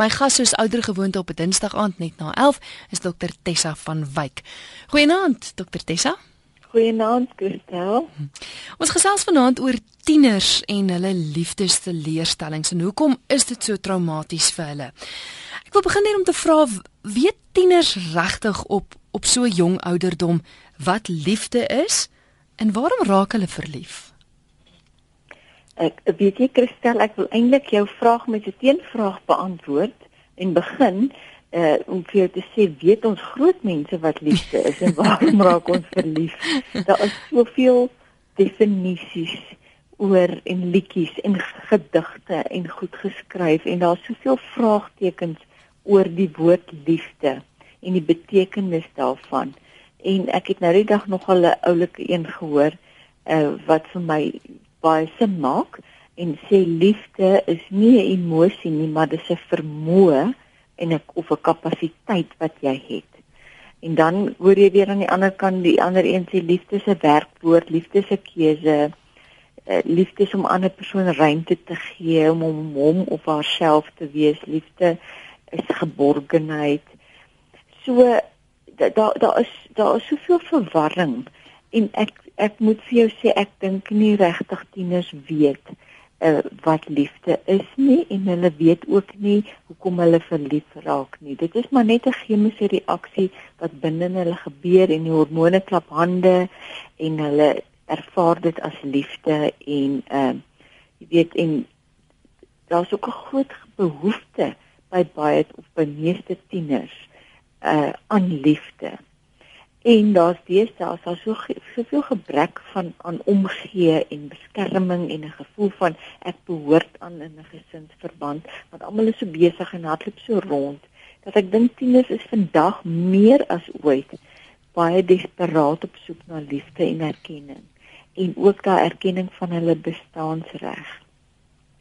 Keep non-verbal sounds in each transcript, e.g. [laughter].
My gas soos ouer gewoonte op 'n Dinsdag aand net na 11 is Dr Tessa van Wyk. Goeienaand Dr Tessa. Goeienaand Christel. Ons gesels vanaand oor tieners en hulle liefdesteleurstellings en hoekom is dit so traumaties vir hulle? Ek wil begin net om te vra, weet tieners regtig op op so jong ouderdom wat liefde is en waarom raak hulle verlief? Ek weet jy Christel, ek wil eintlik jou vraag met 'n teenvraag beantwoord en begin uh om vir jou te sê weet ons groot mense wat liefde is en waarom [laughs] raak ons verlief? Daar is soveel definisies oor en liedjies en gedigte en goed geskryf en daar's soveel vraagtekens oor die woord liefde en die betekenis daarvan. En ek het nou die dag nog 'n oulike een gehoor uh wat vir my baie sin maak en sê liefde is nie 'n emosie nie, maar dis 'n vermoë en 'n of 'n kapasiteit wat jy het. En dan hoor jy weer aan die ander kant die ander een sê liefde is 'n werkwoord, liefde is 'n keuse. Uh, liefde is om ander persoon ruimte te gee om om hom of haarself te wees. Liefde is geborgenheid. So daar daar da is daar is soveel verwarring en ek ek moet vir jou sê ek dink nie regtig tieners weet uh, wat liefde is nie en hulle weet ook nie hoekom hulle verlief raak nie. Dit is maar net 'n chemiese reaksie wat binne hulle gebeur en die hormone klap hande en hulle ervaar dit as liefde en ehm uh, jy weet en daar's ook 'n groot behoefte by baie of by meeste tieners uh aan liefde en daar's deesdae daar so soveel gebrek van aan omgee en beskerming en 'n gevoel van ek behoort aan in 'n gesinsverband want almal is so besig en hardloop so rond dat ek dink tieners is vandag meer as ooit baie desperaat op soek na liefde en erkenning en ook daai erkenning van hulle bestaansreg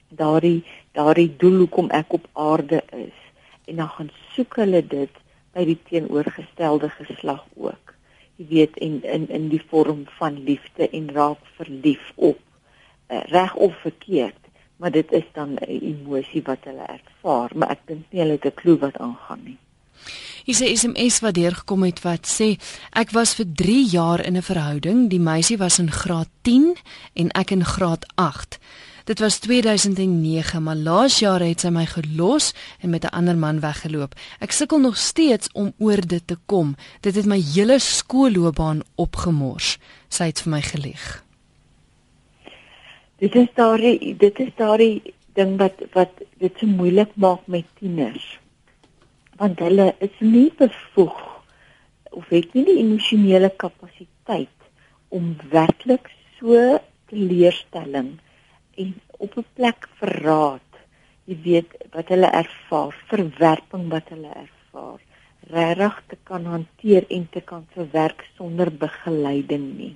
daardie daardie doel hoekom ek op aarde is en dan gaan soek hulle dit by die teenoorgestelde geslag ook. Jy weet en in in die vorm van liefde en raak verlief op uh, reg of verkeerd maar dit is dan 'n emosie wat hulle ervaar maar ek dink nie hulle het 'n klou wat aangaan nie. Hier sê SMS wat deurgekom het wat sê ek was vir 3 jaar in 'n verhouding die meisie was in graad 10 en ek in graad 8 Dit was 2009, maar laas jaar het sy my gelos en met 'n ander man weggeloop. Ek sukkel nog steeds om oor dit te kom. Dit het my hele skoolloopbaan opgemors. Sy het vir my gelieg. Dit is daardie dit is daardie ding wat wat dit so moeilik maak met tieners. Want hulle is nie bevoeg of het nie die emosionele kapasiteit om werklik so teleurstelling en op 'n plek verraad. Jy weet wat hulle ervaar, verwerping wat hulle ervaar, regtig te kan hanteer en te kan verwerk sonder begeleiding nie.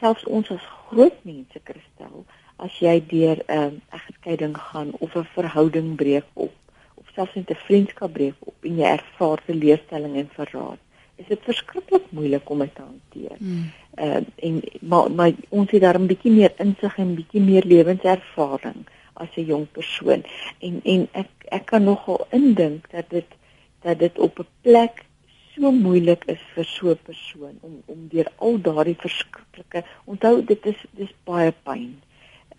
Selfs ons as groot mense kristel, as jy deur 'n um, egskeiding gaan of 'n verhouding breek op of selfs 'n vriendskap breek op en jy ervaar teleurstelling en verraad, is dit verskriklik moeilik om dit te hanteer. Ehm uh, en maar maar ons het daar 'n bietjie meer insig en bietjie meer lewenservaring as 'n jong persoon. En en ek ek kan nogal indink dat dit dat dit op 'n plek so moeilik is vir so 'n persoon om om deur al daardie verskriklike onthou dit is dis baie pyn.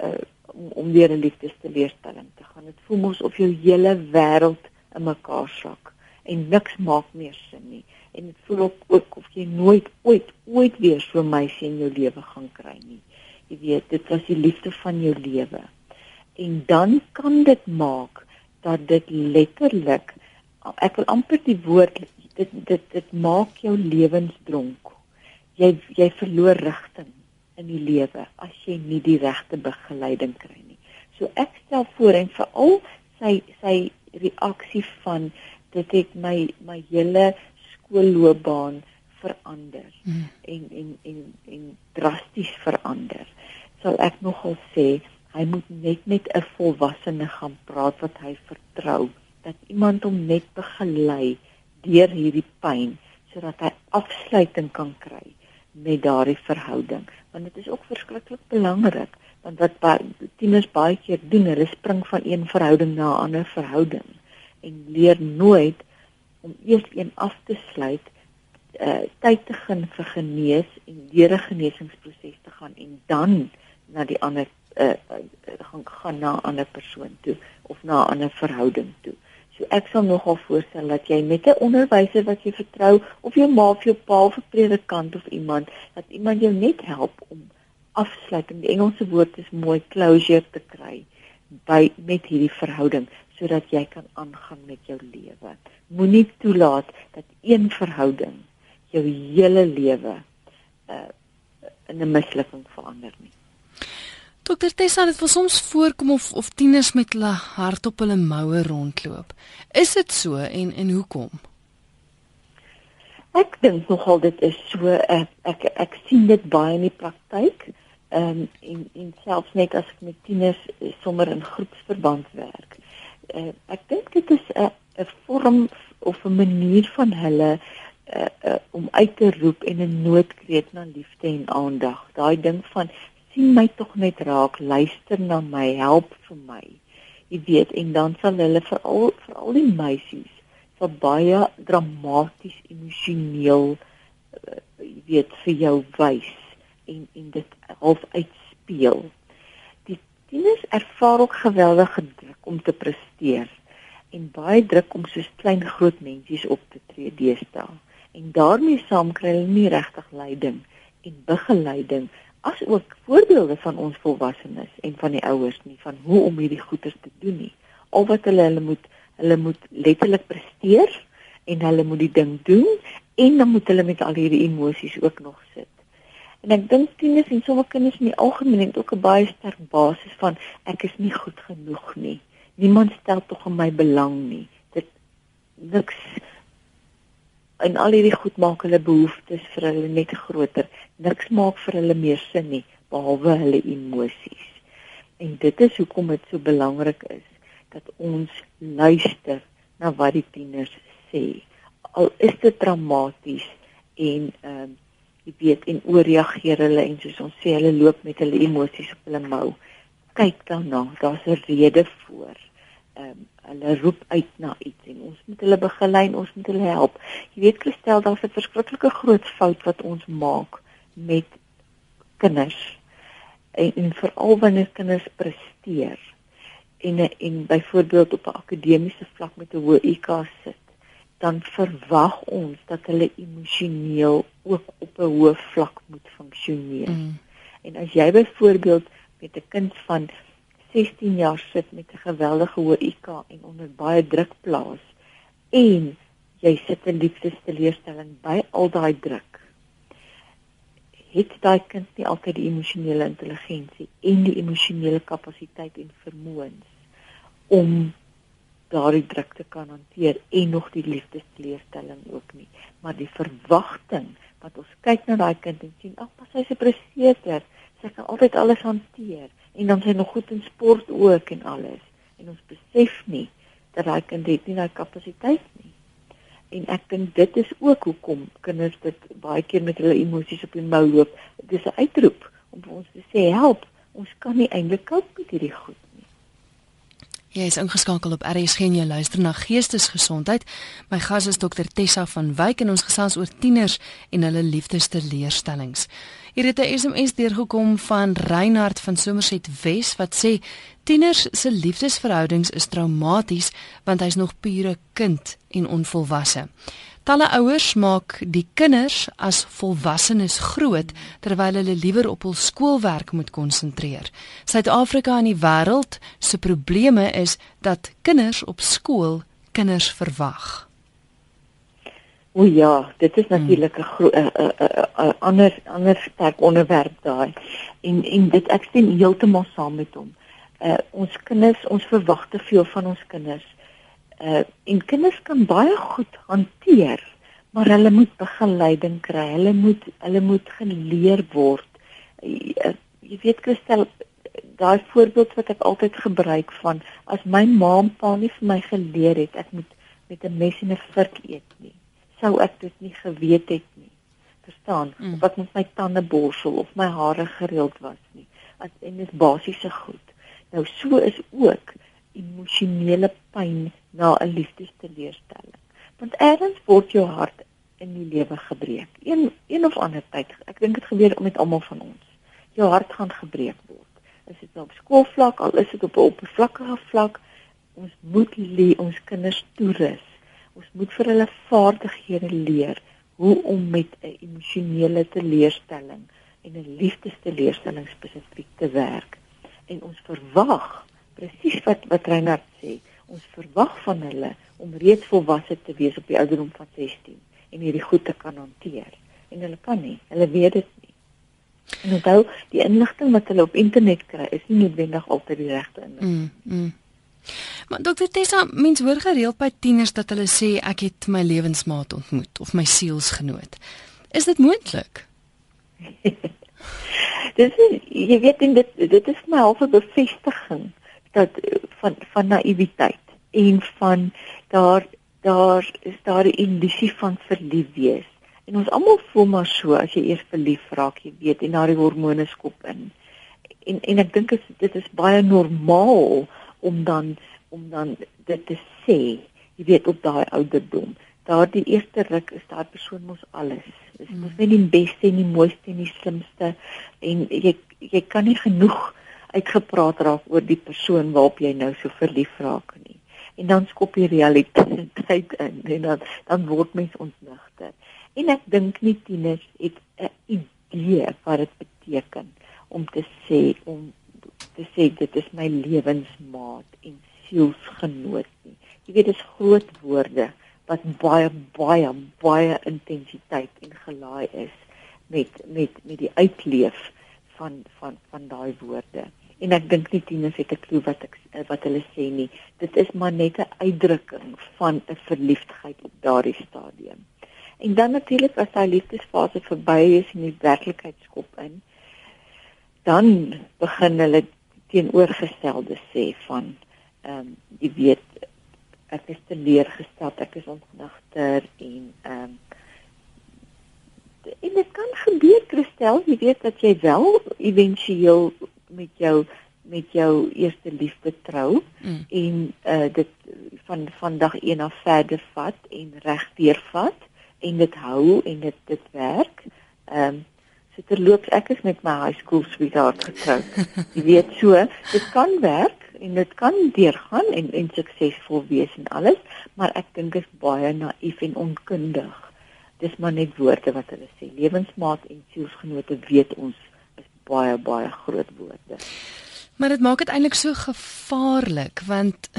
Uh om om weer 'n liefdesteleurstelling te gaan. Dit voel mos of jou hele wêreld in mekaar sak en niks maak meer sin nie en dit voel ook, ook of jy nooit ooit ooit weer so 'n meisie in jou lewe gaan kry nie. Jy weet, dit was die liefde van jou lewe. En dan kan dit maak dat dit letterlik ek wil amper die woord dit dit dit maak jou lewensdronk. Jy jy verloor rigting in die lewe as jy nie die regte begeleiding kry nie. So ek stel voor en veral sy sy reaksie van dit het my my hele skoolloopbaan verander hmm. en en en en drasties verander. Sal ek nogal sê hy moet net met 'n volwassene gaan praat wat hy vertrou dat iemand hom net begelei deur hierdie pyn sodat hy afsluiting kan kry met daardie verhouding want dit is ook verskriklik belangrik want wat tieners baie keer doen hulle spring van een verhouding na 'n ander verhouding en leer nooit om eers een af te sluit uh tyd te gaan vir genees en deur 'n genesingsproses te gaan en dan na die ander uh, uh gaan gaan na 'n ander persoon toe of na 'n ander verhouding toe. So ek sal nogal voorstel dat jy met 'n onderwyser wat jy vertrou of jou ma of jou pa of 'n predikant of iemand dat iemand jou net help om afsluiting. Die Engelse woord is mooi closure te kry by met hierdie verhouding sodat jy kan aangaan met jou lewe. Moenie toelaat dat een verhouding jou hele lewe uh in 'n mislukking verander nie. Dokter Tessa, dit wil soms voorkom of of tieners met hulle hart op hulle moue rondloop. Is dit so en en hoekom? Ek dink nogal dit is so ek ek, ek sien dit baie in die praktyk. Ehm um, en en selfs net as ek met tieners eh, sommer in groepsverband werk. Uh, ek dink dit is 'n 'n vorm of 'n manier van hulle uh, uh, om uit te roep en 'n noodkreet na liefde en aandag. Daai ding van sien my tog net raak, luister na my, help vir my. Jy weet en dan sal hulle veral veral die meisies sal baie dramaties emosioneel uh, jy weet vir jou wys en en dit half uitspeel. Tieners ervaar ook geweldige druk om te presteer en baie druk om soos klein groot mensies op te tree deesdae. En daarmee saam kry hulle nie regtig leiding en begeleiding as ook voorbeelde van ons volwassenes en van die ouers nie van hoe om hierdie goeders te doen nie. Al wat hulle hulle moet hulle moet letterlik presteer en hulle moet die ding doen en dan moet hulle met al hierdie emosies ook nog sit. En ek dink tieners en sommige kinders in die algemeen het ook 'n baie sterk basis van ek is nie goed genoeg nie. Niemand stel tog in my belang nie. Dit niks en al hierdie goed maak hulle behoeftes vir hulle net groter. Niks maak vir hulle meer sin nie behalwe hulle emosies. En dit is hoekom dit so belangrik is dat ons luister na wat die tieners sê. Al is dit dramaties en ehm uh, jy weet en ooreageer hulle en soos ons sê hulle loop met hulle emosies op hulle mou. Kyk daarna, daar's 'n rede voor ehm um, hulle roep uit na iets en ons moet hulle begelei en ons moet hulle help. Jy weet Christel, daar's 'n verskriklike groot fout wat ons maak met kinders. En, en veral wanneer kinders presteer en en byvoorbeeld op 'n akademiese vlak met 'n hoë IQ sit, dan verwag ons dat hulle emosioneel ook op 'n hoë vlak moet funksioneer. Mm. En as jy byvoorbeeld met 'n kind van 16 jaar sit met 'n geweldige hoë IQ en onder baie druk plaas en jy sit in liefdesteleurstelling by al daai druk het daai kind nie altyd die emosionele intelligensie en die emosionele kapasiteit en vermoëns om daardie druk te kan hanteer en nog die liefdesteleurstelling ook nie. Maar die verwagting wat ons kyk na daai kind en sien ag pas hy's 'n presteerder sy kan altyd alles hanteer en dan sy nog goed in sport ook en alles. En ons besef nie dat daai kind het nie daai kapasiteit nie. En ek dink dit is ook hoekom kinders dit baie keer met hulle emosies op die mou loop. Dis 'n uitroep om vir ons te sê help ons kan nie eintlik koop met hierdie goed Jy is ingeskakel op RSG en jy luister na Geestesgesondheid. My gas is Dr Tessa van Wyk en ons gesels oor tieners en hulle liefdesteleurstellings. Hier het 'n SMS deurgekom van Reinhard van Somerset Wes wat sê tieners se liefdesverhoudings is traumaties want hy's nog pure kind en onvolwasse. Talle ouers maak die kinders as volwassenes groot terwyl hulle liewer op hul skoolwerk moet konsentreer. Suid-Afrika en die wêreld se probleme is dat kinders op skool kinders verwag. O ja, dit is natuurlik 'n ander ander sterk onderwerp daai. En en dit ek stem heeltemal saam met hom. Uh ons kinders, ons verwag te veel van ons kinders uh en kinders kan baie goed hanteer, maar hulle moet begeleiding kry. Hulle moet hulle moet geleer word. Uh, jy weet Christel, daai voorbeeld wat ek altyd gebruik van as my ma en pa nie vir my geleer het ek moet met 'n mes en 'n vurk eet nie, sou ek dit nie geweet het nie. Verstaan? Mm. Of ek met my tande borsel of my hare gereeld was nie. As en dis basiese goed. Nou so is ook emosionele pyn na 'n liefdesteleurstelling. Want eerds word jou hart in die lewe gebreek. Een een of ander tyd. Ek dink dit gebeur met almal van ons. Jou hart gaan gebreek word. Is dit nou op skoolvlak al is dit op 'n oppervlakkige vlak, ons moet leer ons kinders toerus. Ons moet vir hulle vaardighede leer hoe om met 'n emosionele teleurstelling en 'n liefdesteleurstelling spesifiek te werk. En ons verwag presies wat wat Reinhard sê, ons verwag van hulle om reeds volwasse te wees op die ouderdom van 16 en hierdie goed te kan hanteer. En hulle kan nie, hulle weet dit nie. En onthou, die inligting wat hulle op internet kry, is nie noodwendig altyd die regte inligting. Mm. mm. Maar dokter Tessa, mens hoor gereeld by tieners dat hulle sê ek het my lewensmaat ontmoet of my sielsgenoot. Is dit moontlik? [laughs] dis jy weet dit dit is my halfe bevestiging dat van van naïwiteit en van daar daar is daar 'n illusie van verlief wees. En ons almal voel maar so as jy eers verlief raak, jy weet, en daai hormone skop in. En en ek dink dit is baie normaal om dan om dan dit te sê, jy weet op daai ouderdom. Daardie eerste ruk is daai persoon mos alles. Dis mos nie die beste en die mooiste en die slimste en jy jy kan nie genoeg uitgepraat raak oor die persoon waarop jy nou so verlief raak nie. En dan skop die realiteit in en dan dan word mens ontnigter. En ek dink nie tieners het 'n idee wat dit beteken om te sê om te sê dit is my lewensmaat en sielsgenoot nie. Jy weet dit is groot woorde wat baie baie baie intensiteit en gelaai is met met met die uitleef van van van daai woorde en ek dink nie tieners het 'n klou wat ek wat hulle sê nie. Dit is maar net 'n uitdrukking van 'n verliefdheid op daardie stadium. En dan natuurlik as daai liefdesfase verby is en die werklikheid skop in, dan begin hulle teenoorgestelde sê van ehm um, jy weet ek is te leer gestel, ek is ontnigter en ehm um, en dit kan gebeur Christel, jy weet dat jy wel éventueel met jou met jou eerste liefde trou mm. en uh dit van van dag 1 af verder vat en regdeur vat en dit hou en dit dit werk. Ehm um, so terloops ek is met my high school sweetheart getroud. [laughs] Jy weet so, dit kan werk en dit kan deurgaan en en suksesvol wees en alles, maar ek dink dit is baie naïef en onkundig. Dis maar net woorde wat hulle sê. Lewensmaat en sielsgenote weet ons baie baie groot woorde. Maar dit maak dit eintlik so gevaarlik want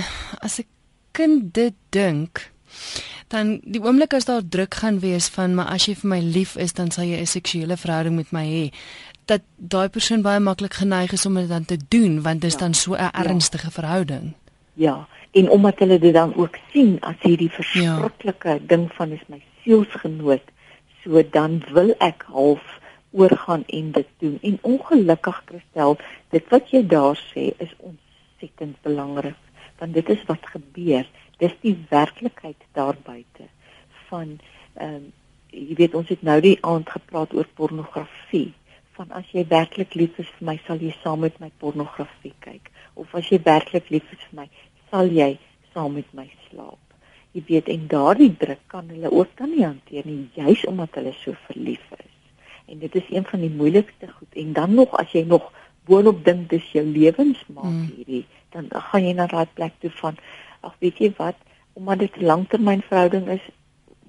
as 'n kind dit dink dan die oomblik as daar druk gaan wees van maar as jy vir my lief is dan sal jy 'n seksuele verhouding met my hê dat daai persoon baie maklik geneig is om dit dan te doen want dit is ja, dan so 'n ja. ernstige ja. verhouding. Ja, en omdat hulle dit dan ook sien as hierdie verskriklike ja. ding van is my sielsgenoot, so dan wil ek half oorgaan en dit doen. En ongelukkig Christel, dit wat jy daar sê is ontsettend belangrik want dit is wat gebeur. Dis die werklikheid daar buite van ehm um, jy weet ons het nou die aand gepraat oor pornografie van as jy werklik lief is vir my sal jy saam met my pornografie kyk of as jy werklik lief is vir my sal jy saam met my slaap. Jy weet en daardie druk kan hulle ook dan nie hanteer nie juis omdat hulle so verlief is en dit is een van die moeilikste goed. En dan nog as jy nog boonop dink dis jou lewensmaat mm. hierdie dan gaan jy na daai plek toe van ag weet jy wat? Omdat dit 'n langtermynverhouding is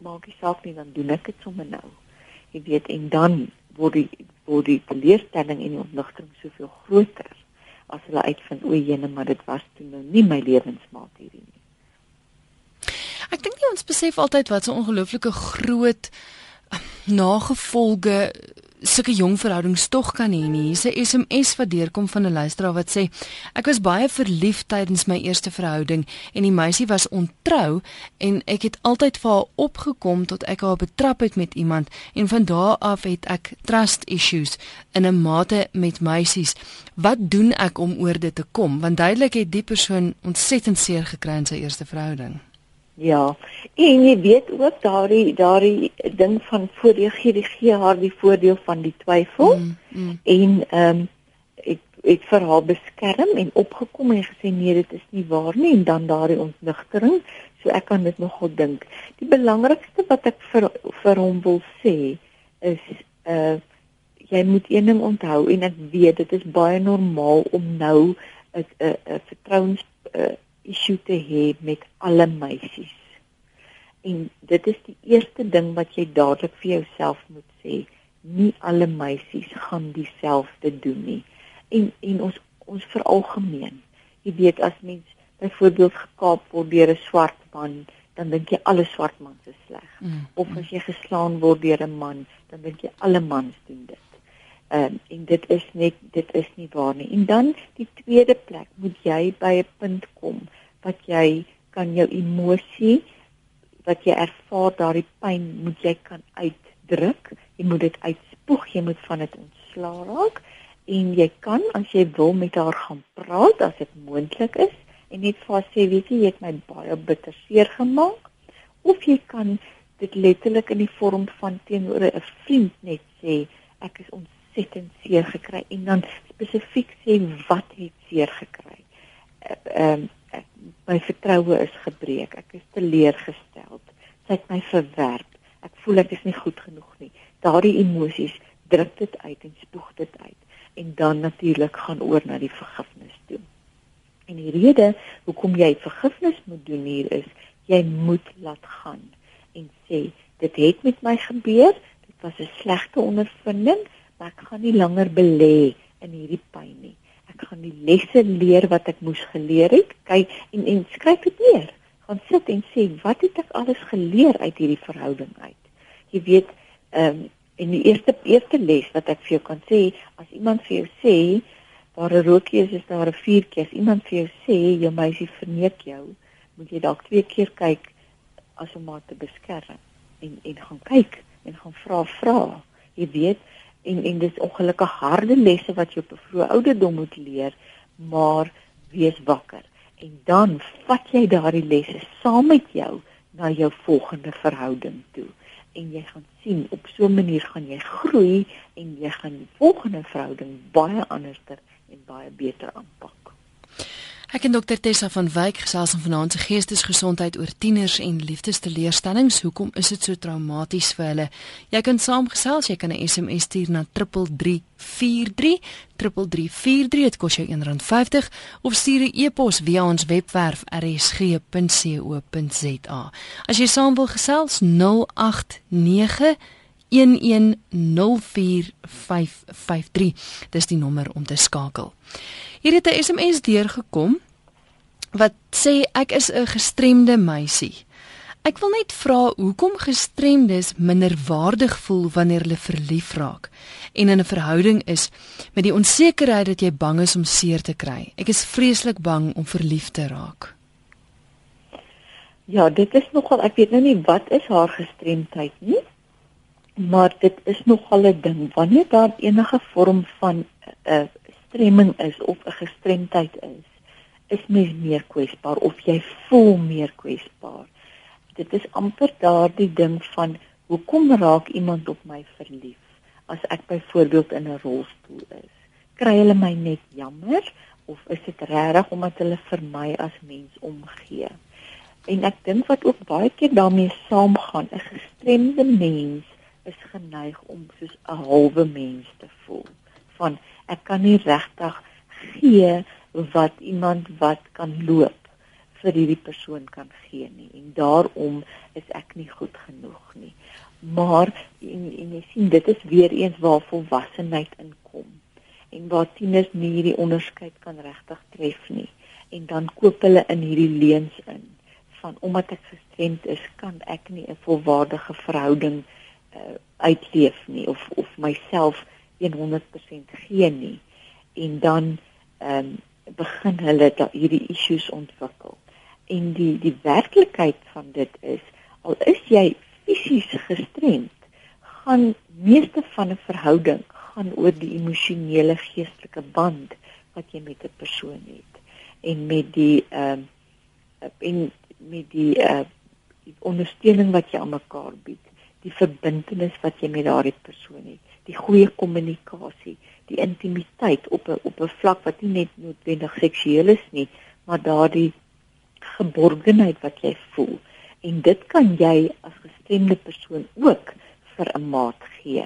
maak nie saak nie dan doen ek dit sommer nou. Jy weet en dan word die word die teleurstelling en die ontnigtering soveel groter as hulle uitvind o jene maar dit was toe nou nie my lewensmaat hierdie nie. Ek dink nie ons besef altyd wat so ongelooflike groot nagevolge sulke jong verhoudings tog kan hê nie. Hier's 'n SMS wat deurkom van 'n luisteraar wat sê: "Ek was baie verlief tydens my eerste verhouding en die meisie was ontrou en ek het altyd vir haar opgekom tot ek haar betrap het met iemand en van daardie af het ek trust issues in 'n mate met meisies. Wat doen ek om oor dit te kom? Want duidelik het die persoon ontsettend seer gekry in sy eerste verhouding." Ja. En jy weet ook daardie daardie ding van voordeel gee die gee haar die voordeel van die twyfel. Mm, mm. En ehm um, ek het vir haar beskerm en opgekom en gesê nee dit is nie waar nie en dan daardie ontnigtering so ek kan dit nogal dink die belangrikste wat ek vir vir hom wil sê is uh jy moet een ding onthou en ek weet dit is baie normaal om nou 'n 'n 'n vertrouens uh, issue te hê met alle meisies en dit is die eerste ding wat jy dadelik vir jouself moet sê nie alle meisies gaan dieselfde doen nie. En en ons ons veralgemeen. Jy weet as mens byvoorbeeld gekaap word deur 'n swart man, dan dink jy alle swart mans is sleg. Mm. Of as jy geslaan word deur 'n man, dan dink jy alle mans doen dit. Um, en dit is net dit is nie waar nie. En dan die tweede plek moet jy by 'n punt kom wat jy kan jou emosie wat jy ervaar daardie pyn moet jy kan uitdruk. Jy moet dit uitspoeg, jy moet van dit ontslaa raak. En jy kan as jy wil met haar gaan praat as dit moontlik is. En net vir haar sê weet jy jy het my baie bitter seer gemaak. Of jy kan dit letterlik in die vorm van teenoor 'n vriend net sê ek is ontsettend seer gekry en dan spesifiek sê wat het seer gekry. Ehm uh, my vertroue is gebreek. Ek is teleurgestel. Sy het my verwerp. Ek voel ek is nie goed genoeg nie daardie emosies druk dit uit en spoeg dit uit en dan natuurlik gaan oor na die vergifnis toe. En die rede hoekom jy vergifnis moet doen hier is jy moet laat gaan en sê dit het met my gebeur, dit was 'n slegte ondervinding, gaan nie langer belê in hierdie pyn nie. Ek gaan die lesse leer wat ek moes geleer het. Kyk en en skryf dit neer. Gaan sit en sê wat het ek alles geleer uit hierdie verhouding uit? Jy weet, Ehm um, en die eerste eerste les wat ek vir jou kan sê, as iemand vir jou sê waar 'n rookie is, is daar 'n vuurtjie. As iemand vir jou sê jou meisie verneek jou, moet jy dalk twee keer kyk as om haar te beskerm en en gaan kyk en gaan vra vra. Jy weet en en dis ongelukkig harde lesse wat jy op 'n vroeë ouderdom moet leer, maar wees wakker. En dan vat jy daardie lesse saam met jou na jou volgende verhouding toe en jy gaan sien op so 'n manier gaan jy groei en jy gaan die volgende verhouding baie anderster en baie beter aanpak. Ek en dokter Tessa van Wyk gesels van vanaand se geestesgesondheid oor tieners en liefdesteleurstellings. Hoekom is dit so traumaties vir hulle? Jy kan saamgesels, jy kan 'n SMS stuur na 3343 3343 dit kos jou R1.50 of stuur 'n e-pos via ons webwerf rsg.co.za. As jy saam wil gesels 089 1104553 dis die nommer om te skakel. Hier het 'n SMS deurgekom wat sê ek is 'n gestremde meisie. Ek wil net vra hoekom gestremdes minderwaardig voel wanneer hulle verlief raak en in 'n verhouding is met die onsekerheid dat jy bang is om seer te kry. Ek is vreeslik bang om verlief te raak. Ja, dit is nogal ek weet nou nie wat is haar gestremdheid nie. Maar dit is nogal 'n ding wanneer daar enige vorm van 'n uh, eh, gestremming is of 'n gestremdheid is, is mens meer kwesbaar of jy voel meer kwesbaar. Dit is amper daardie ding van hoekom raak iemand op my verlief as ek byvoorbeeld in 'n rolstoel is? Kry hulle my net jammer of is dit regtig omdat hulle vir my as mens omgee? En ek dink wat ook baie keer daarmee saamgaan, 'n gestremde mens is geneig om soos 'n halwe mens te voel. Van ek kan nie regtig gee wat iemand wat kan loop vir hierdie persoon kan gee nie. En daarom is ek nie goed genoeg nie. Maar en, en jy sien dit is weer eens waar volwassenheid inkom. En waar tieners nie hierdie onderskeid kan regtig tref nie. En dan koop hulle in hierdie leuns in. Van omdat ek gestremd is kan ek nie 'n volwaardige verhouding uh, uitleef nie of of myself 100% gee nie. En dan ehm um, begin hulle da hierdie issues ontwikkel. En die die werklikheid van dit is al is jy fisies gestremd, gaan meeste van 'n verhouding gaan oor die emosionele geestelike band wat jy met 'n persoon het. En met die ehm uh, en met die uh die ondersteuning wat jy aan mekaar bied, die verbintenis wat jy met daardie persoon het die goeie kommunikasie, die intimiteit op 'n op 'n vlak wat nie net noodwendig seksueel is nie, maar daardie geborgenheid wat jy voel. En dit kan jy as gestremde persoon ook vir 'n maat gee.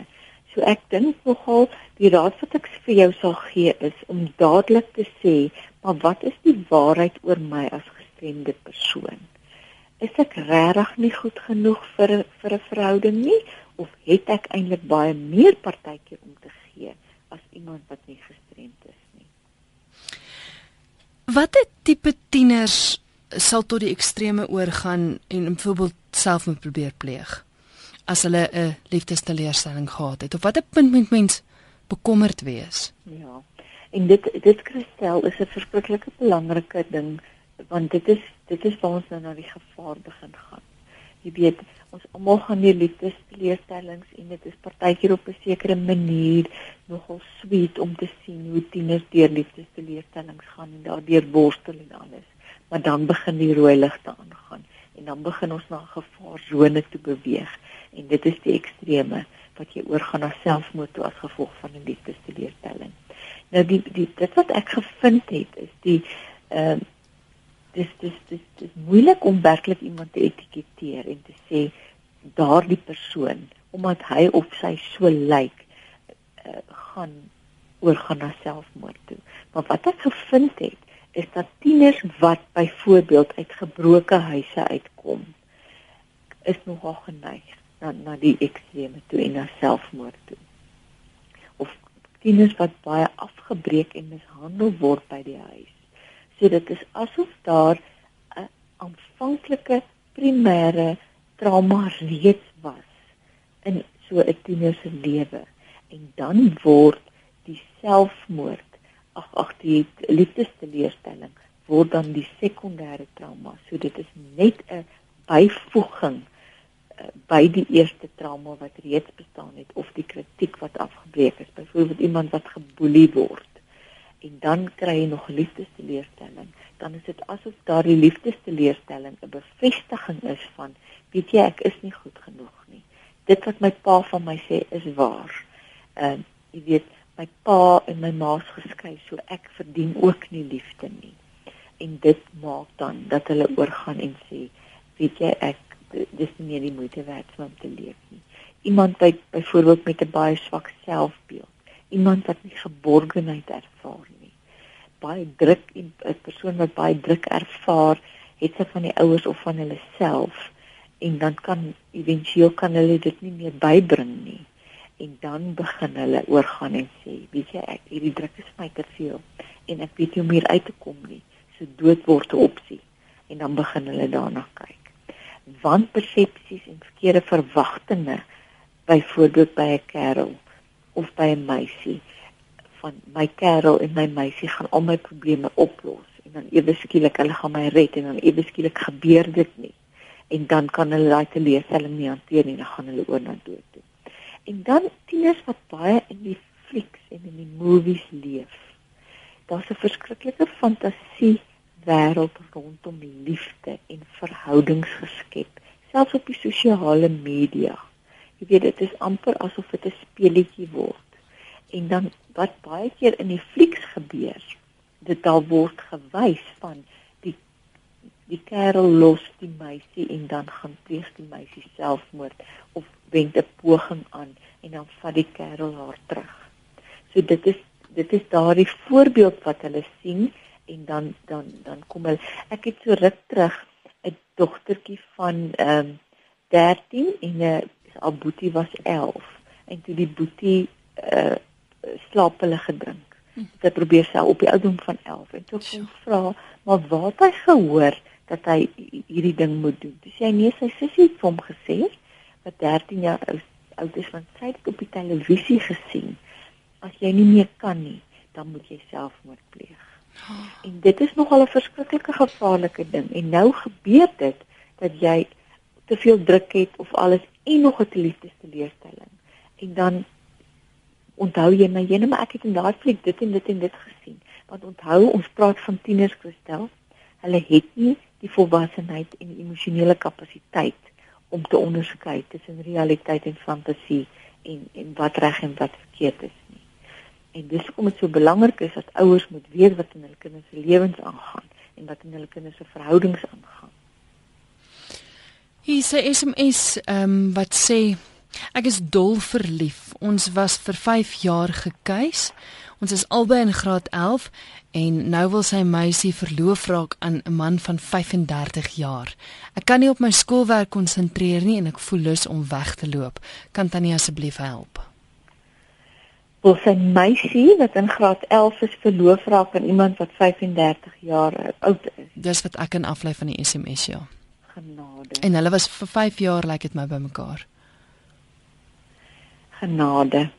So ek dink nogal die raad wat ek vir jou sal gee is om dadelik te sê, maar wat is die waarheid oor my as gestremde persoon? Is ek regtig nie goed genoeg vir vir 'n verhouding nie of het ek eintlik baie meer partytjie om te gee as iemand wat nie gestremd is nie. Watter tipe tieners sal tot die extreme oorgaan en byvoorbeeld selfmoord probeer pleeg as hulle 'n liefdesteleurstelling gehad het of watter punt moet mens bekommerd wees? Ja. En dit dit Christel is 'n verskriklike belangrike ding want dit is dit is waar ons nou na die gevaar begin gaan. Jy weet ons almal gaan die liefdesteleurstellings en dit is partykeer op 'n sekere manier nogal sweet om te sien hoe tieners deur liefdesteleurstellings gaan en daardeur worstel en alles. Maar dan begin die rooi ligte aangaan en dan begin ons na 'n gevaarsone toe beweeg en dit is die ekstreme wat jy oorgaan na selfmoord toe as gevolg van 'n liefdesteleurstelling. Nou die die dit wat ek gevind het is die ehm uh, dis dis dis dis moeilik om werklik iemand te etiketeer en te sê daardie persoon omdat hy of sy so lyk uh, gaan oorgaan na selfmoord toe. Maar wat ek gevind het is dat tieners wat byvoorbeeld uit gebroke huise uitkom is nogal geneig na na die ekstreme toe en na selfmoord toe. Of tieners wat baie afgebreek en mishandel word by die huis So dit is asof daar 'n aanvanklike primêre trauma reeds was in so 'n tiener se lewe en dan word die selfmoord ag ag die liefdesteleurstelling word dan die sekondêre trauma. So dit is net 'n byvoeging uh, by die eerste trauma wat reeds bestaan het of die kritiek wat afgebreek is. Byvoorbeeld iemand wat geboelie word en dan kry jy nog liefdesteleurstelling, dan is dit asof daardie liefdesteleurstelling 'n bevestiging is van weet jy ek is nie goed genoeg nie. Dit wat my pa van my sê is waar. Ehm uh, jy weet my pa en my ma's geskei, so ek verdien ook nie liefde nie. En dit maak dan dat hulle oorgaan en sê weet jy ek dis nie meer die moeite werd om te leef nie. Iemand wat byvoorbeeld met 'n baie swak selfbeeld iemand wat nie geborgenheid ervaar. Baie druk 'n persoon wat baie druk ervaar, het sy van die ouers of van hulle self en dan kan éventueel kan hulle dit nie meer bybring nie. En dan begin hulle oorgaan en sê, weet jy, ek hierdie druk is my te veel en ek weet nie hoe om hier uit te kom nie. So dood word 'n opsie en dan begin hulle daarna kyk. Want persepsies en verkeerde verwagtinge byvoorbeeld by 'n kerel of by 'n meisie van my kerel en my meisie gaan al my probleme oplos en dan ewe skielik hulle gaan my red en dan ewe skielik gebeur dit nie en dan kan hulle daai teleurstelling nie hanteer nie dan gaan hulle oor na dood toe. En dan tieners wat baie in die flieks en in die movies leef. Daar's 'n verskriklike fantasie wêreld rondom liefde en verhoudings geskep, selfs op die sosiale media. Jy weet dit is amper asof dit 'n speletjie word. En dan wat baie keer in die flieks gebeur, dit daar word gewys van die die kerel los die meisie en dan gaan pleeg die meisie selfmoord of wend 'n poging aan en dan vat die kerel haar terug. So dit is dit is daardie voorbeeld wat hulle sien en dan dan dan kom hulle ek het so ruk terug 'n dogtertjie van ehm um, 13 en 'n haar boetie was 11 en toe die boetie uh slaap hulle gedrink. Hm. Sy probeer sy op die ouderdom van 11 en toe kom vra, maar waar het hy gehoor dat hy hierdie ding moet doen? Dis hy nee, sy sussie het hom gesê wat 13 jaar oud oud is van sy het op die televisie gesien. As jy nie meer kan nie, dan moet jy selfmoord pleeg. En dit is nogal 'n verskriklike gevaarlike ding en nou gebeur dit dat jy te veel druk het of alles en nog 'n liefdesteleurstelling. En dan onthou jy my jene maar ek het in daai fliek dit en dit en dit gesien. Want onthou ons praat van tieners Christel. Hulle het nie die volwassenheid en die emosionele kapasiteit om te onderskei tussen realiteit en fantasie en en wat reg en wat verkeerd is nie. En dis hoekom dit so belangrik is dat ouers moet weet wat in hulle kinders se lewens aangaan en wat in hulle kinders se verhoudings aangaan. Hier sê SMS ehm um, wat sê ek is dol verlief. Ons was vir 5 jaar gekeus. Ons is albei in graad 11 en nou wil sy meisie verloof raak aan 'n man van 35 jaar. Ek kan nie op my skoolwerk konsentreer nie en ek voel lus om weg te loop. Kan Tannie asseblief help? Wil sy meisie wat in graad 11 is verloof raak aan iemand wat 35 jaar oud is? Dis wat ek kan aflei van die SMS ja. Genade. En hulle was vir 5 jaar lyk like dit my bymekaar. Genade.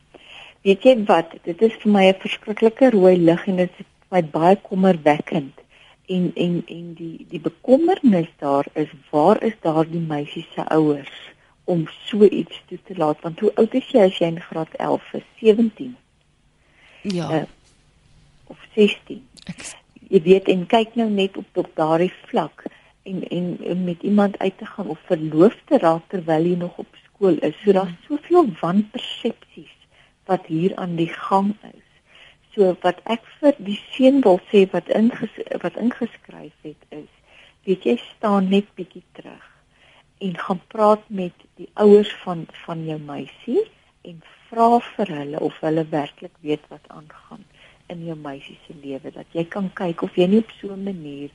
Weet jy wat? Dit is vir my 'n verskriklike rooi lig en dit is my baie kommerwekkend. En en en die die bekommernis daar is waar is daardie meisie se ouers om so iets toe te laat? Want hoe oud is jy as jy in graad 11 is? 17. Ja. Uh, of 16. Ek jy weet en kyk nou net op op daardie vlak en, en en met iemand uit te gaan of verloof te raak terwyl jy nog op skool is. So daar's hmm. soveel wanpersepsies wat hier aan die gang is. So wat ek vir die seun wil sê wat inges, wat ingeskryf het is, weet jy staan net bietjie terug en gaan praat met die ouers van van jou meisie en vra vir hulle of hulle werklik weet wat aangaan in jou meisie se lewe dat jy kan kyk of jy nie op so 'n manier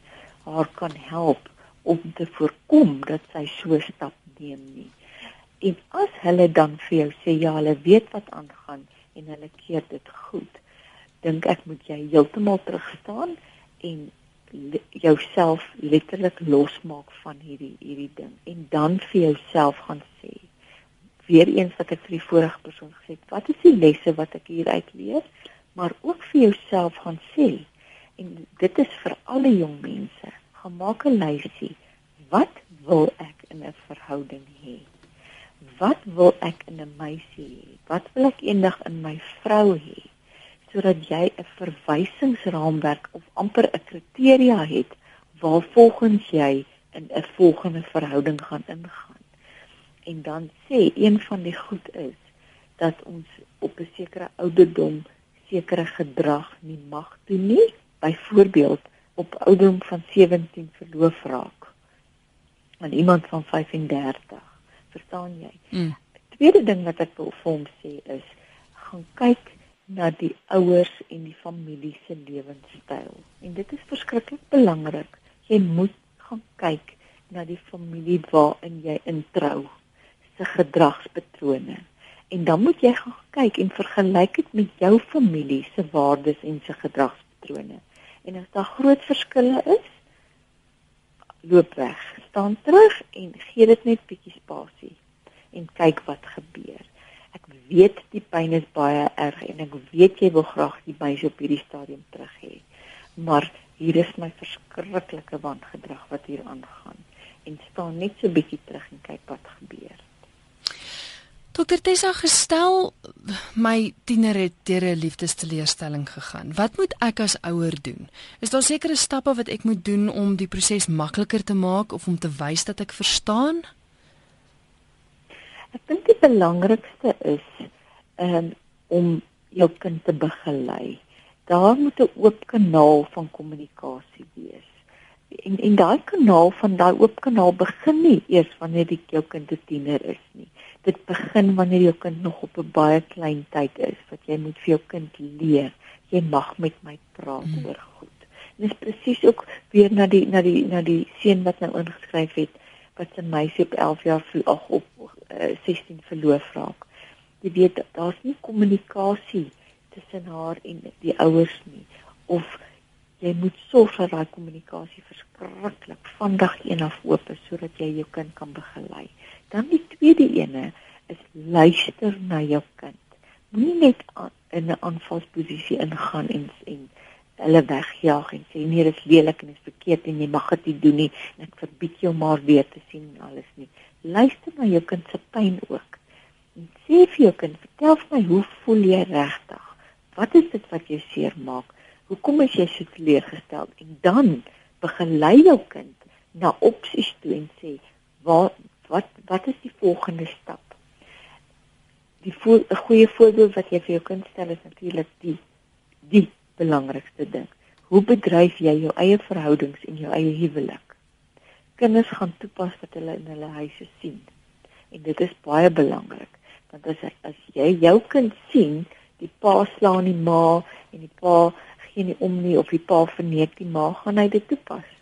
haar kan help om te voorkom dat sy so stap neem nie. En as hulle dan vir jou sê ja, hulle weet wat aangaan en hulle keer dit goed, dink ek moet jy heeltemal terug staan en jouself letterlik losmaak van hierdie hierdie ding. En dan vir jouself gaan sê weer eens wat ek vir die vorige persoon gesê het wat is die lesse wat ek hier uit leer? Maar ook vir jouself gaan sê en dit is vir alle jong mense gaan maak 'n lysie. Wat wil ek in 'n verhouding hê wat wil ek in 'n meisie hê? Wat wil ek eendag in my vrou hê? Sodat jy 'n verwysingsraamwerk of amper 'n kriteria het waarvolgens jy in 'n volgende verhouding gaan ingaan. En dan sê een van die goed is dat ons op 'n sekere ouderdom sekere gedrag nie mag doen nie. Byvoorbeeld op ouderdom van 17 verloof raak aan iemand van 35 verstaan jy? Mm. Tweede ding wat ek wil vir hom sê is gaan kyk na die ouers en die familie se lewenstyl. En dit is verskriklik belangrik. Jy moet gaan kyk na die familie waarin jy introu se gedragspatrone. En dan moet jy gaan kyk en vergelyk dit met jou familie se waardes en se gedragspatrone. En as daar groot verskille is, loop weg, staan terug en gee dit net bietjie spasie en kyk wat gebeur. Ek weet die pyn is baie erg en ek weet jy wil graag die meisie op hierdie stadium terug hê. Maar hier is my verskriklike wangedrag wat hier aangaan en staan net so bietjie terug en kyk wat gebeur. Dokter Tessa gestel my tiener het deur 'n liefdesteleurstelling gegaan. Wat moet ek as ouer doen? Is daar sekere stappe wat ek moet doen om die proses makliker te maak of om te wys dat ek verstaan? Ek dink die belangrikste is um, om jou kind te begelei. Daar moet 'n oop kanaal van kommunikasie wees. En en daai kanaal van daai oop kanaal begin nie eers wanneer die jou kind 'n tiener is nie dit begin wanneer jou kind nog op 'n baie klein tyd is wat jy moet vir jou kind leer jy mag met my praat mm. oor goed. En dis presies ook weer na die na die na die seun wat nou ingeskryf het wat sy meisie op 11 jaar ag op uh, eh, 16 verloof raak. Jy weet daar's nie kommunikasie tussen haar en die ouers nie of jy moet sorg dat daai kommunikasie verskriklik van dag 1 af oop is sodat jy jou kind kan begelei Dan die tweede ene is luister na jou kind. Moenie net in 'n aanvalsposisie ingaan en en hulle wegjaag en sê nee, dit is lelik en dit is verkeerd en jy mag dit nie doen nie en ek verbied jou maar weer te sien en alles nie. Luister na jou kind se pyn ook. En sê vir jou kind, vertel vir my hoe voel jy regtig? Wat is dit wat jou seermaak? Hoekom is jy so teleurgesteld? En dan begelei jou kind na opsies toe en sê, "Waar wat wat is die volgende stap? Die 'n goeie voorbeeld wat jy vir jou kind stel is natuurlik die die belangrikste ding. Hoe bedryf jy jou eie verhoudings en jou eie huwelik? Kinders gaan toepas wat hulle in hulle huise sien. En dit is baie belangrik want as as jy jou kind sien, die pa slaan die ma en die pa gee nie om nie of die pa verneek die ma, gaan hy dit toepas.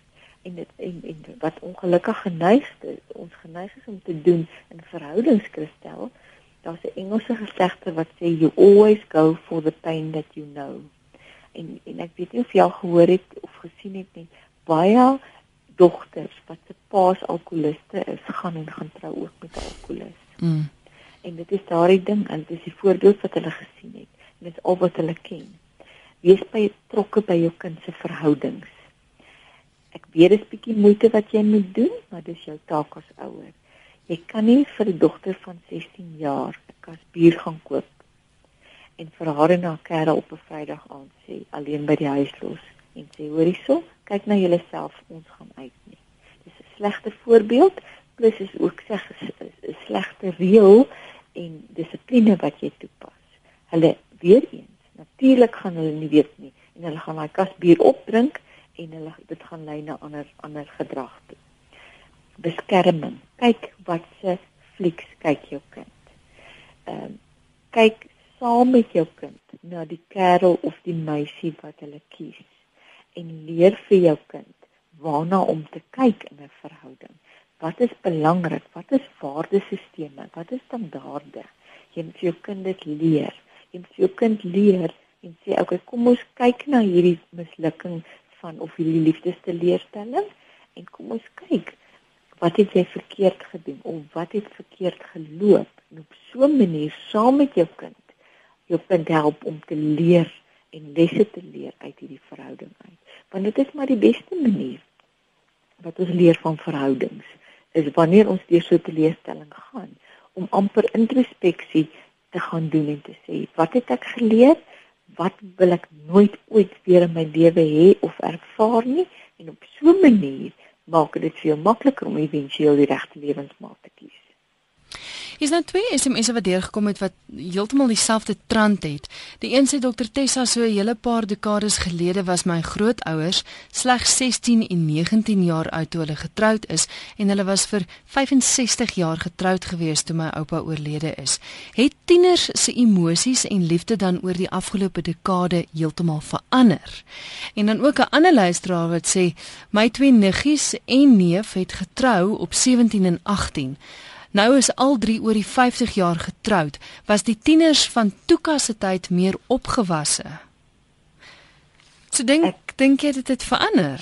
En dit en, en wat ongelukkig geneig is, ons geneig is om te doen in verhoudingskristel, daar's 'n Engelse gesegde wat sê you always go for the pain that you know. En en ek weet nie of jy al gehoor het of gesien het nie, baie dogters wat se paas alkoholiste is, gaan en gaan trou ook met 'n alkoholis. Mm. En dit is daardie ding en dit is die voorbeeld wat hulle gesien het. En dit is al wat hulle ken. Wees by betrokke by jou kind se verhoudings. Ek weet dit is bietjie moeite wat jy moet doen, maar dis jou taak as ouer. Jy kan nie vir 'n dogter van 16 jaar 'n kas bier gaan koop en vir haar en haar kerel op 'n Vrydag aand sê alleen by die huis los en sê hoor hierso, kyk na jouself, ons gaan uit nie. Dis 'n slegte voorbeeld plus is ook sê 'n slegte reël en dissipline wat jy toepas. Hulle weer eens, natuurlik gaan hulle nie weet nie en hulle gaan daai kas bier opdrink en hulle dit gaan lei na ander ander gedrag toe beskerming. Kyk wat se flieks kyk jou kind. Ehm um, kyk saam met jou kind na die kerel of die meisie wat hulle kies en leer vir jou kind waarna om te kyk in 'n verhouding. Wat is belangrik? Wat is waardesisteme? Wat is standaarde? Jy moet vir jou kind dit leer. Jy moet vir jou kind leer en sê, "Oké, okay, kom ons kyk na hierdie mislukking van of hierdie liefdesteleurstelling en kom ons kyk wat het jy verkeerd gedoen of wat het verkeerd geloop? En op so 'n manier saam met jou kind jou kind help om te leer en lesse te leer uit hierdie verhouding uit. Want dit is maar die beste manier wat ons leer van verhoudings is wanneer ons deur so 'n teleurstelling gaan om amper introspeksie te gaan doen en te sê wat het ek geleer wat wil ek nooit ooit weer in my lewe hê of ervaar nie en op so 'n manier maak dit veel makliker om éventueel die regte lewensmaat te kies. Is nou twee SMS'e wat deurgekom het wat heeltemal dieselfde trant het. Die een sê dokter Tessa so 'n hele paar dekades gelede was my grootouers slegs 16 en 19 jaar oud toe hulle getroud is en hulle was vir 65 jaar getroud gewees toe my oupa oorlede is. Het tieners se emosies en liefde dan oor die afgelope dekade heeltemal verander? En dan ook 'n ander luisteraar wat sê my twee niggies en neef het getrou op 17 en 18. Nou is al drie oor die 50 jaar getroud, was die tieners van Tuka se tyd meer opgewasse. So dink ek dink jy dit het verander.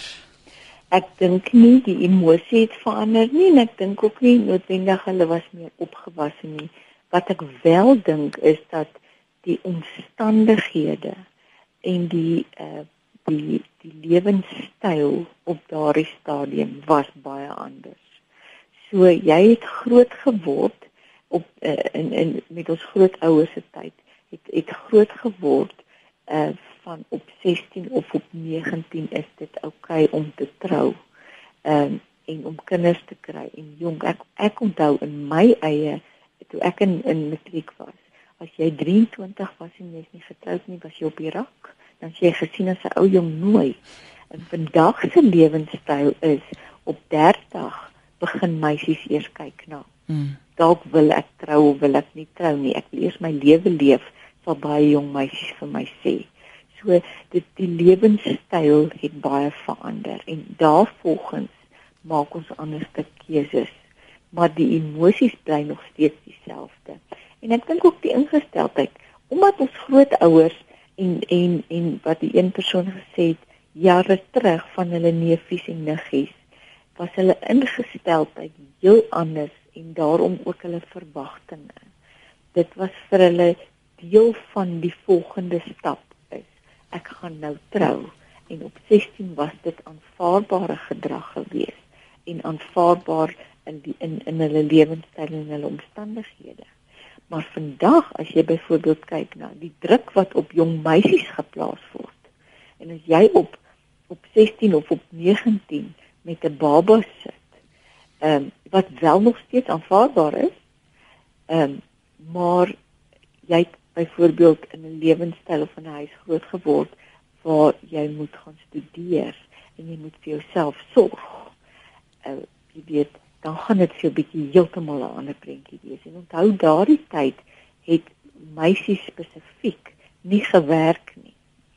Ek dink nie die emosie het verander nie en ek dink ook nie noodwendig hulle was meer opgewasse nie. Wat ek wel dink is dat die omstandighede en die uh die die lewenstyl op daardie stadium was baie anders. So jy het groot geword op uh, in in met ons grootouers se tyd. Het het groot geword uh van op 16 of op 19 is dit oukei okay om te trou. Um en om kinders te kry en jong ek ek onthou in my eie toe ek in in matriek was. As jy 23 was en jy's nie getroud nie, was jy op die rak. Dan jy gesien as 'n ou jong nooi. En vandag se lewenstyl is op 30 begin meisies eers kyk na. Mm. Dalk wil ek trou of wil ek nie trou nie. Ek wil eers my lewe leef, sal baie jong meisies vir my sê. So dit die lewenstyl het baie verander en daarvolgens maak ons ander keuses. Maar die emosies bly nog steeds dieselfde. En ek dink ook die ingesteldheid omdat ons grootouers en en en wat die een persoon gesê het jare terug van hulle neefies en niggies was hulle ingesteldheid heel anders en daarom ook hulle verwagtinge. Dit was vir hulle deel van die volgende stap is ek gaan nou trou en op 16 was dit aanvaarbare gedrag geweest en aanvaarbaar in die in in hulle lewenstyl en hulle omstandighede. Maar vandag as jy byvoorbeeld kyk na die druk wat op jong meisies geplaas word en as jy op op 16 of op 19 met 'n baba sit. Ehm um, wat wel nog steeds aanvaarbaar is. Ehm um, maar jy het byvoorbeeld in 'n lewenstyl of 'n huis groot geword waar jy moet gaan studeer en jy moet vir jouself sorg. Uh, jy weet, dan gaan dit vir 'n bietjie heeltemal 'n ander prentjie wees. En onthou daardie tyd het meisies spesifiek nie gewerk nie.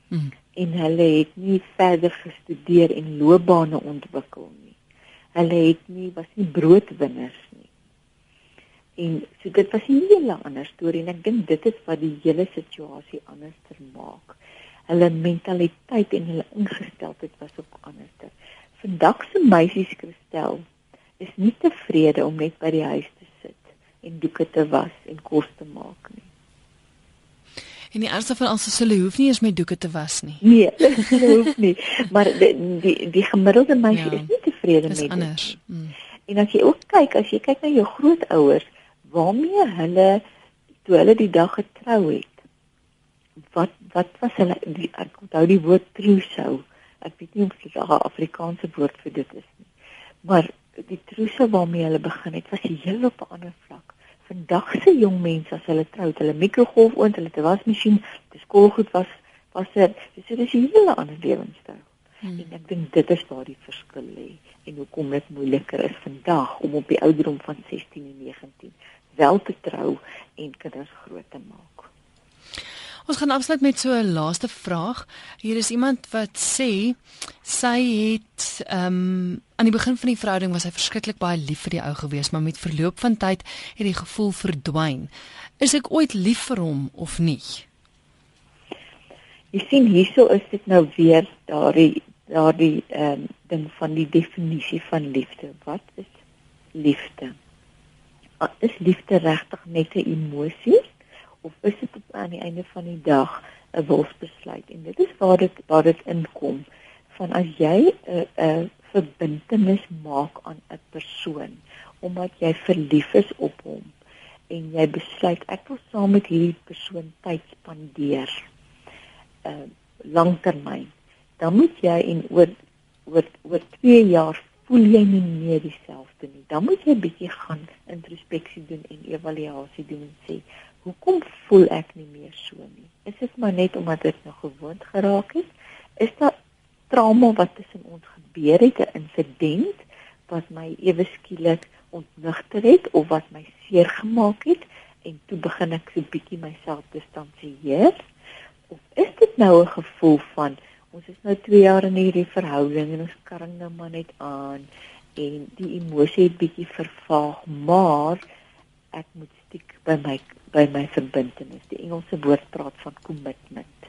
Hmm. En hulle het nie verder gestudeer en loopbane ontwikkel nie. Hulle het nie was nie broodwinners nie. En so dit was 'n hele ander storie en ek dink dit is wat die hele situasie anders maak. Hulle mentaliteit en hulle ingesteldheid was ook anders. Vandag se meisies Christel is nie tevrede om net by die huis te sit en doeke te was en kos te maak nie. En die eerste van alles is hulle hoef nie eens met doeke te was nie. Nee, [laughs] hulle hoef nie. Maar die die, die gemiddelde meisie ja, is nie tevrede met dit. Dis anders. Mm. En as jy ook kyk, as jy kyk na jou grootouers, waarmee hulle toe hulle die dag getrou het. Wat wat was hulle die ek onthou die woord trousseau. Ek weet nie of dit 'n Afrikaanse woord vir dit is nie. Maar die trousseau waarmee hulle begin het, was heel op 'n ander vlak. Vandag se jong mense as hulle trou, hulle mikrogolf oond, hulle wasmasjien, die skoolgoed was was dit. Dis so, 'n hele ander lewenstyl. Hmm. En ek dink dit is waar die verskil lê en hoekom dit moeiliker is vandag om op die ouderdom van 16 en 19 wel te trou en kinders groot te maak. Ons gaan afsluit met so 'n laaste vraag. Hier is iemand wat sê sy het ehm um, aan die begin van die verhouding was hy verskriklik baie lief vir die ou gewees, maar met verloop van tyd het die gevoel verdwyn. Is ek ooit lief vir hom of nie? Jy sien hierso is dit nou weer daardie daardie ehm um, ding van die definisie van liefde. Wat is liefde? Is liefde regtig net 'n emosie? Of is dit aan die einde van die dag 'n wilsbesluit en dit is waar dit waar dit inkom van as jy 'n 'n verbintenis maak aan 'n persoon omdat jy verlief is op hom en jy besluit ek wil saam met hierdie persoon tyd spandeer uh langtermyn dan moet jy en oor oor oor 2 jaar voel jy nie meer dieselfde nie. Dan moet jy bietjie gaan introspeksie doen en evaluasie doen en sê hoekom voel ek nie meer so nie? Is dit maar net omdat ek nou gewoond geraak het? Is daar trauma wat tussen ons gebeur het, 'n insident wat my ewe skielik ontnigter het of wat my seer gemaak het en toe begin ek so bietjie myself distansieer? Of is dit nou 'n gevoel van ons is nou 2 jaar in hierdie verhouding en ons karring nou maar net aan en die emosie het bietjie vervaag, maar ek moet stiek by my by my verbintenis. Die Engelse woord praat van commitment.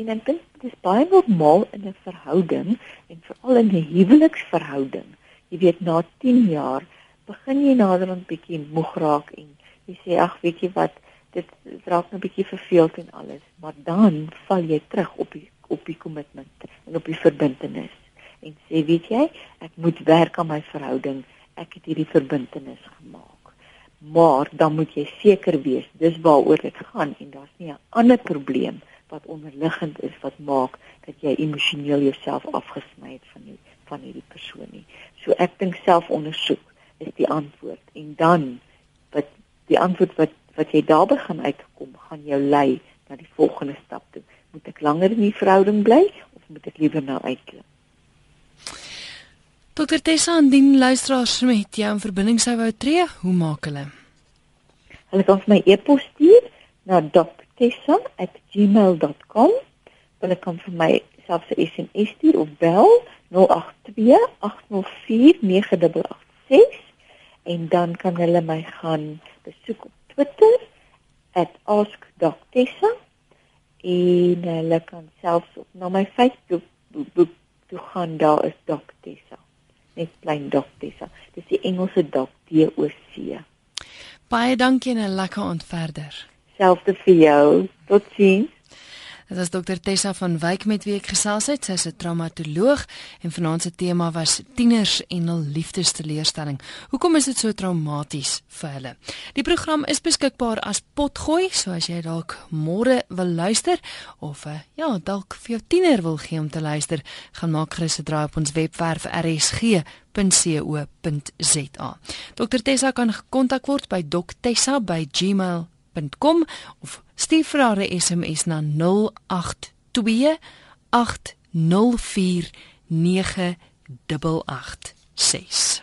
En ek dink dit is baie normaal in 'n verhouding en veral in 'n huweliksverhouding. Jy weet na 10 jaar begin jy naderhand bietjie moeg raak en jy sê ag weet jy wat dit raak nou bietjie verveeld en alles, maar dan val jy terug op die op die commitment en op die verbintenis en sê weet jy ek moet werk aan my verhouding. Ek het hierdie verbintenis gemaak maar dan moet jy seker wees dis waaroor dit gaan en daar's nie 'n ander probleem wat onderliggend is wat maak dat jy emosioneel jouself afgesny het van die van hierdie persoon nie. So ek dink selfondersoek is die antwoord en dan wat die antwoord wat wat jy daar begin uitkom gaan jou lei na die volgende stap toe. Moet ek langer in die verhouding bly of moet ek liewer nou uitklim? Dokter Tessa, indien luisteraars met jou in verbinding sou wou tree, hoe maak hulle? Hulle kan vir my e-pos stuur na doktessa@gmail.com. Hulle kan vir my selfs 'n SMS stuur of bel 082804986 en dan kan hulle my gaan besoek op Twitter @askdoktessa en hulle kan selfs op na my Facebook toe gaan daar is doktessa net plain doktessa. Dis die Engelse dok D O C. Baie dankie en 'n lekker aand verder. Selfde vir jou. Totsiens. Dit is dokter Tessa van Wyk met wie ek gesels het. Sy is 'n traumatoloog en vanaand se tema was tieners en hul liefdesteleurstelling. Hoekom is dit so traumaties vir hulle? Die program is beskikbaar as potgooi, so as jy dalk môre wil luister of uh, ja, dalk vir jou tiener wil gee om te luister, gaan maak gerus 'n draai op ons webwerf rsg.co.za. Dokter Tessa kan gekontak word by doktessa@gmail.com of Stuur vir haar 'n SMS na 082 804 9886.